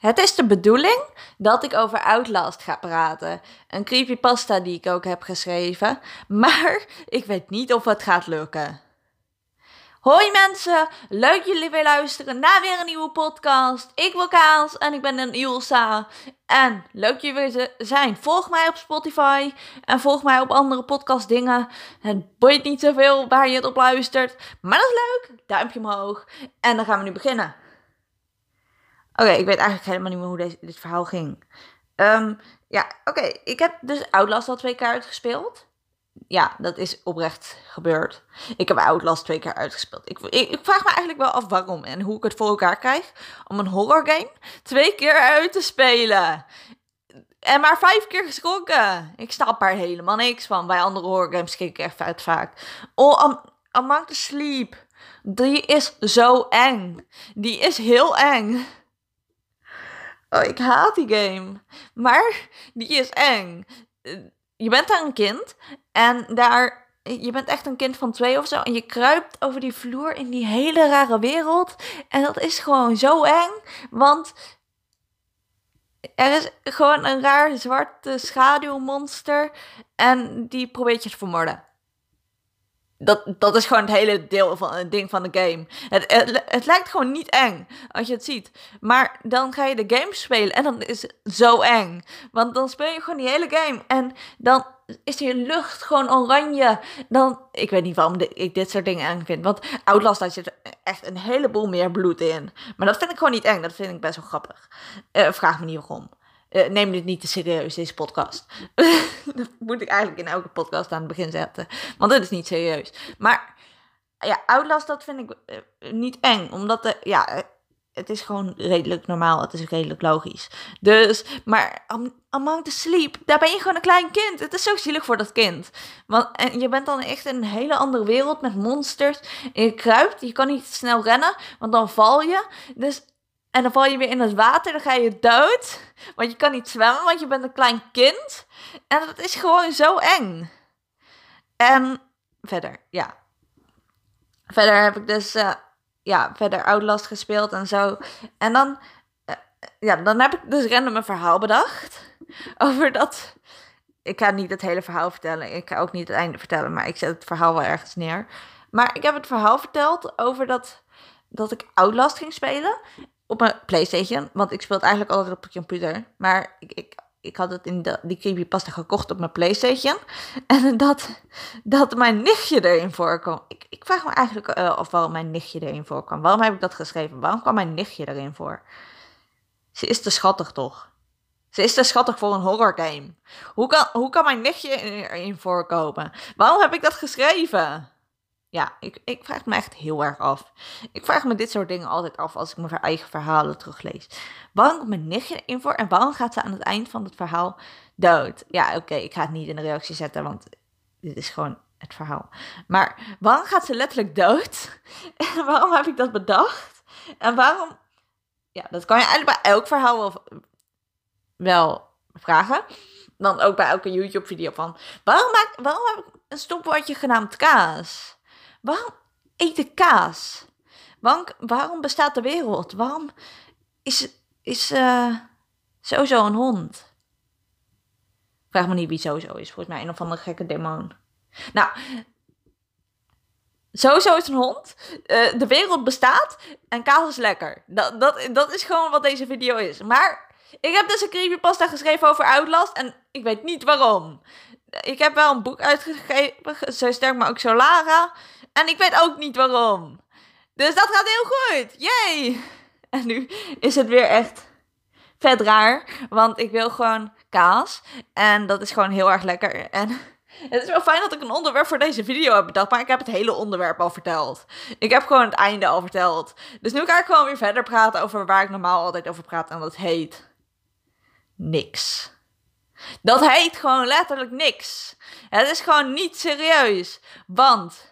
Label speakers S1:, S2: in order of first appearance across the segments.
S1: Het is de bedoeling dat ik over Outlast ga praten. Een creepypasta die ik ook heb geschreven. Maar ik weet niet of het gaat lukken. Hoi mensen, leuk jullie weer luisteren naar weer een nieuwe podcast. Ik ben Kaas en ik ben een Ilsa. En leuk jullie weer zijn. Volg mij op Spotify en volg mij op andere podcastdingen. Het boeit niet zoveel waar je het op luistert. Maar dat is leuk. Duimpje omhoog. En dan gaan we nu beginnen. Oké, ik weet eigenlijk helemaal niet meer hoe deze, dit verhaal ging. Um, ja, oké. Ik heb dus Outlast al twee keer uitgespeeld. Ja, dat is oprecht gebeurd. Ik heb Outlast twee keer uitgespeeld. Ik, ik, vraag me eigenlijk wel af waarom en hoe ik het voor elkaar krijg om een horror game twee keer uit te spelen. En maar vijf keer geschrokken. Ik snap er helemaal niks van. Bij andere horror games ik echt uit vaak. Oh, Am Among the Sleep. Die is zo eng. Die is heel eng. Oh, ik haat die game. Maar die is eng. Je bent daar een kind en daar. Je bent echt een kind van twee of zo. En je kruipt over die vloer in die hele rare wereld. En dat is gewoon zo eng. Want er is gewoon een raar zwarte schaduwmonster. En die probeert je te vermoorden dat, dat is gewoon het hele deel van het ding van de game. Het, het, het, lijkt gewoon niet eng als je het ziet. Maar dan ga je de game spelen en dan is het zo eng. Want dan speel je gewoon die hele game en dan is die lucht gewoon oranje. Dan, ik weet niet waarom ik dit soort dingen eng vind. Want Outlast, daar zit echt een heleboel meer bloed in. Maar dat vind ik gewoon niet eng. Dat vind ik best wel grappig. Uh, vraag me niet waarom. Uh, neem dit niet te serieus, deze podcast. dat moet ik eigenlijk in elke podcast aan het begin zetten. Want dit is niet serieus. Maar ja, Outlast, dat vind ik uh, niet eng. Omdat de, ja, het is gewoon redelijk normaal. Het is redelijk logisch. Dus, maar Among the Sleep, daar ben je gewoon een klein kind. Het is zo zielig voor dat kind. Want en je bent dan echt in een hele andere wereld met monsters. En je kruipt, je kan niet snel rennen, want dan val je. Dus en dan val je weer in het water, dan ga je dood. Want je kan niet zwemmen, want je bent een klein kind. En dat is gewoon zo eng. En verder, ja. Verder heb ik dus, uh, ja, verder Outlast gespeeld en zo. En dan, uh, ja, dan heb ik dus random een verhaal bedacht. Over dat, ik ga niet het hele verhaal vertellen. Ik ga ook niet het einde vertellen, maar ik zet het verhaal wel ergens neer. Maar ik heb het verhaal verteld over dat, dat ik Outlast ging spelen op mijn PlayStation. Want ik speel het eigenlijk altijd op de computer. Maar ik, ik, ik had het in de, die creepypasta gekocht op mijn PlayStation. En dat, dat mijn nichtje erin voorkwam. Ik, ik vraag me eigenlijk uh, of waarom mijn nichtje erin voorkwam. Waarom heb ik dat geschreven? Waarom kwam mijn nichtje erin voor? Ze is te schattig toch? Ze is te schattig voor een horror game. Hoe kan, hoe kan mijn nichtje erin voorkomen? Waarom heb ik dat geschreven? Ja, ik, ik vraag me echt heel erg af. Ik vraag me dit soort dingen altijd af als ik mijn eigen verhalen teruglees. Waarom komt mijn nichtje erin voor en waarom gaat ze aan het eind van het verhaal dood? Ja, oké, ik ga het niet in de reactie zetten, want dit is gewoon het verhaal. Maar waarom gaat ze letterlijk dood? En waarom heb ik dat bedacht? En waarom... Ja, dat kan je eigenlijk bij elk verhaal wel, wel vragen. Dan ook bij elke YouTube-video van... Waarom, maak, waarom heb ik een stopwoordje genaamd kaas? Waarom ik kaas? Waarom, bestaat de wereld? Waarom is, is uh, sowieso een hond? Vraag me niet wie sowieso is. Volgens mij een of andere gekke demon. Nou, sowieso is een hond. Uh, de wereld bestaat en kaas is lekker. Dat, dat, dat is gewoon wat deze video is. Maar ik heb dus een creepypasta geschreven over Outlast en ik weet niet waarom. Ik heb wel een boek uitgegeven, zo sterk maar ook zo Lara. En ik weet ook niet waarom. Dus dat gaat heel goed. Yay! En nu is het weer echt vet raar. Want ik wil gewoon kaas. En dat is gewoon heel erg lekker. En het is wel fijn dat ik een onderwerp voor deze video heb bedacht. Maar ik heb het hele onderwerp al verteld. Ik heb gewoon het einde al verteld. Dus nu ga ik gewoon weer verder praten over waar ik normaal altijd over praat. En dat heet niks. Dat heet gewoon letterlijk niks. Het is gewoon niet serieus. Want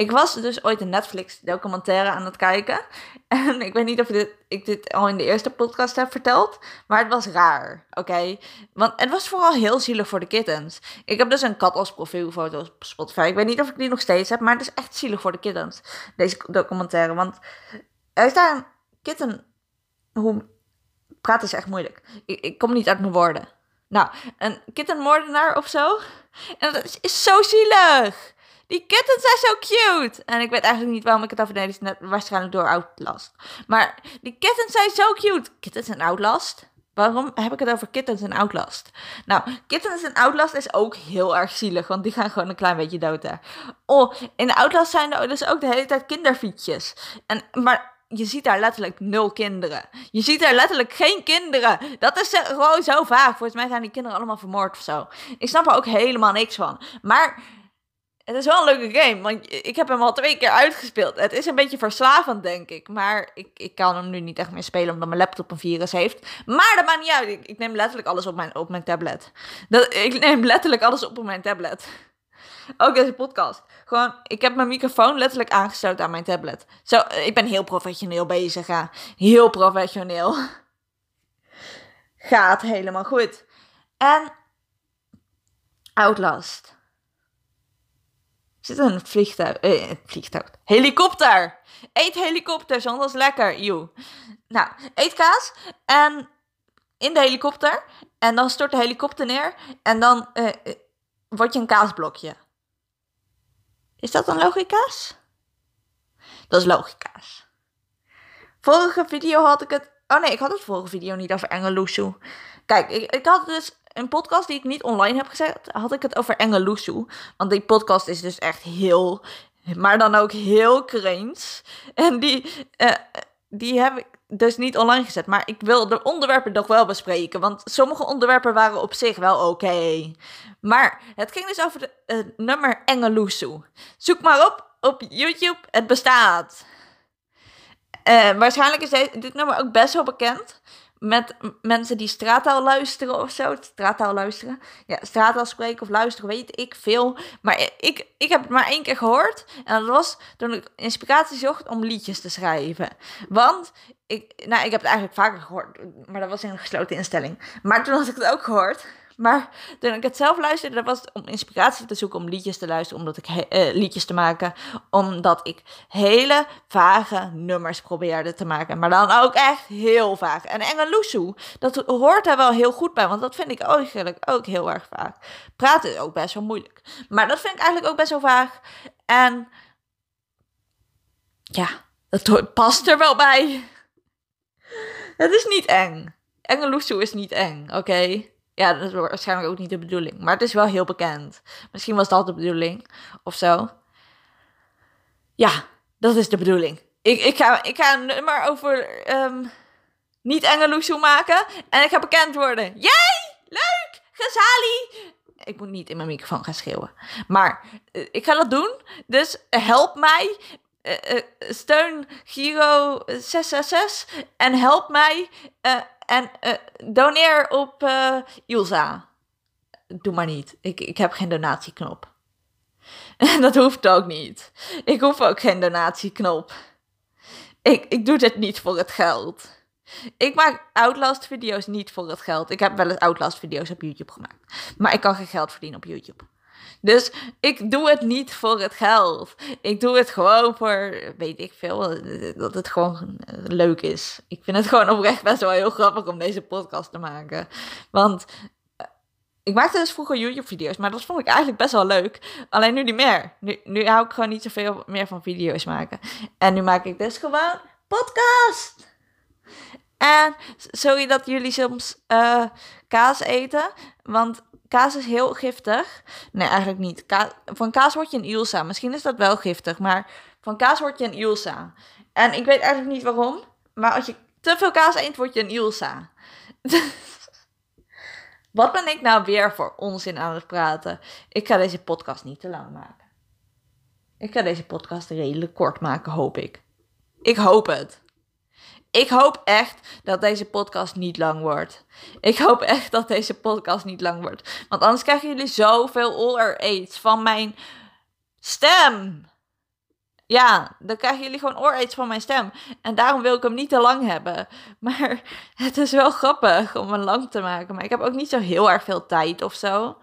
S1: ik was dus ooit een Netflix documentaire aan het kijken. En ik weet niet of dit, ik dit al in de eerste podcast heb verteld. Maar het was raar, oké? Want het was vooral heel zielig voor de kittens. Ik heb dus een kat als profielfoto op Spotify. Ik weet niet of ik die nog steeds heb. Maar het is echt zielig voor de kittens. Deze documentaire. Want er is daar een kitten... Hoe, praten is echt moeilijk. Ik, ik kom niet uit mijn woorden. Nou, een kittenmoordenaar of zo. En dat is zo zielig. Die kittens zijn zo cute. En ik weet eigenlijk niet waarom ik het over deze net waarschijnlijk door Outlast. Maar die kittens zijn zo cute. Kittens en Outlast? Waarom heb ik het over kittens en Outlast? Nou, kittens en Outlast is ook heel erg zielig, want die gaan gewoon een klein beetje dood. Oh, in Outlast zijn er dus ook de hele tijd kinderfietsjes. En, maar je ziet daar letterlijk nul kinderen. Je ziet daar letterlijk geen kinderen. Dat is gewoon zo vaag. Volgens mij zijn die kinderen allemaal vermoord of zo. Ik snap er ook helemaal niks van. Maar het is wel een leuke game, want ik heb hem al twee keer uitgespeeld. Het is een beetje verslavend, denk ik. Maar ik, ik kan hem nu niet echt meer spelen, omdat mijn laptop een virus heeft. Maar dat maakt niet uit. Ik, neem letterlijk alles op mijn, op mijn tablet. Dat, ik neem letterlijk alles op op mijn tablet. Ook deze podcast. Gewoon, ik heb mijn microfoon letterlijk aangesloten aan mijn tablet. Zo, ik ben heel professioneel bezig, ja. Heel professioneel. Gaat helemaal goed. En Outlast. Zit een vliegtuig. Eh, vliegtuig. Helikopter! Eet helikopters, anders lekker. Joe. Nou, eet kaas. En in de helikopter. En dan stort de helikopter neer. En dan uh, word je een kaasblokje. Is dat een logica's? Dat is logica's. Vorige video had ik het. Oh nee, ik had het vorige video niet over Engeloesoe. Kijk, ik, ik had dus een podcast die ik niet online heb gezet, had ik het over Engeloesoe. Want die podcast is dus echt heel, maar dan ook heel cringe. En die, uh, die heb ik dus niet online gezet. Maar ik wil de onderwerpen nog wel bespreken. Want sommige onderwerpen waren op zich wel oké. Maar het ging dus over het nummer Engeloesoe. Zoek maar op op YouTube. Het bestaat. Uh, waarschijnlijk is dit nummer ook best wel bekend met mensen die straattaal luisteren of zo. Straattaal luisteren. Ja, straattaal spreken of luisteren, weet ik veel. Maar ik, ik heb het maar één keer gehoord. En dat was toen ik inspiratie zocht om liedjes te schrijven. Want ik, nou, ik heb het eigenlijk vaker gehoord, maar dat was in een gesloten instelling. Maar toen had ik het ook gehoord. Maar toen ik het zelf luisterde, dat was om inspiratie te zoeken om liedjes te luisteren, omdat ik uh, liedjes te maken, omdat ik hele vage nummers probeerde te maken, maar dan ook echt heel vaag. En Engeloesoe, dat hoort daar wel heel goed bij, want dat vind ik eigenlijk ook heel erg vaag. Praten is ook best wel moeilijk, maar dat vind ik eigenlijk ook best wel vaag. En ja, dat past er wel bij. Het is niet eng. Engeloesoe is niet eng, oké? Ja, dat is waarschijnlijk ook niet de bedoeling. Maar het is wel heel bekend. Misschien was dat de bedoeling. Of zo. Ja, dat is de bedoeling. Ik, ik, ga, ik ga een nummer over um, niet Engeloesoe maken. En ik ga bekend worden. Jij! Leuk! Gezali! Ik moet niet in mijn microfoon gaan schreeuwen. Maar uh, ik ga dat doen. Dus help mij. Uh, uh, steun Giro 666. En help mij en uh, doneer op uh. Doe maar niet. Ik, ik heb geen donatieknop. Dat hoeft ook niet. Ik hoef ook geen donatieknop. Ik, ik doe dit niet voor het geld. Ik maak Outlast-video's niet voor het geld. Ik heb wel eens Outlast-video's op YouTube gemaakt. Maar ik kan geen geld verdienen op YouTube. Dus ik doe het niet voor het geld. Ik doe het gewoon voor, weet ik veel, dat het gewoon leuk is. Ik vind het gewoon oprecht best wel heel grappig om deze podcast te maken. Want eh, ik maakte dus vroeger YouTube-video's, maar dat vond ik eigenlijk best wel leuk. Alleen nu niet meer. Nu, nu hou ik gewoon niet zoveel meer van video's maken. En nu maak ik dus gewoon podcast. Sorry dat jullie soms uh, kaas eten, want kaas is heel giftig. Nee, eigenlijk niet. van kaas word je een Ilsa. Misschien is dat wel giftig, maar van kaas word je een Ilsa. En ik weet eigenlijk niet waarom, maar als je te veel kaas eet, word je een Ilsa. Wat ben ik nou weer voor onzin aan het praten? Ik ga deze podcast niet te lang maken. Ik ga deze podcast redelijk kort maken, hoop ik. Ik hoop het. Ik hoop echt dat deze podcast niet lang wordt. Ik hoop echt dat deze podcast niet lang wordt. Want anders krijgen jullie zoveel oor aids van mijn stem. Ja, dan krijgen jullie gewoon oor van mijn stem. En daarom wil ik hem niet te lang hebben. Maar het is wel grappig om hem lang te maken. Maar ik heb ook niet zo heel erg veel tijd of zo.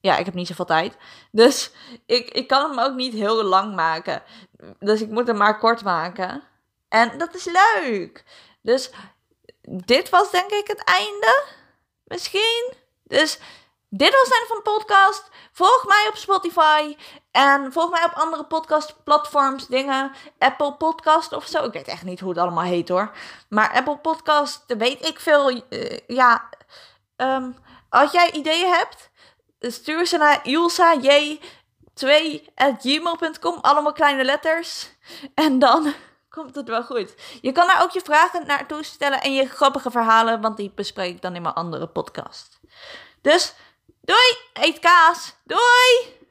S1: Ja, ik heb niet zoveel tijd. Dus ik, ik kan hem ook niet heel lang maken. Dus ik moet hem maar kort maken. En dat is leuk. Dus dit was denk ik het einde. Misschien. Dus dit was het einde van de podcast. Volg mij op Spotify. En volg mij op andere podcastplatforms, dingen. Apple Podcast of zo. Ik weet echt niet hoe het allemaal heet hoor. Maar Apple Podcast, weet ik veel. Uh, ja, um, als jij ideeën hebt, stuur ze naar Ilsa J. 2.gmail.com. Allemaal kleine letters. En dan komt het wel goed. Je kan daar ook je vragen naartoe stellen en je grappige verhalen, want die bespreek ik dan in mijn andere podcast. Dus doei, eet kaas. Doei!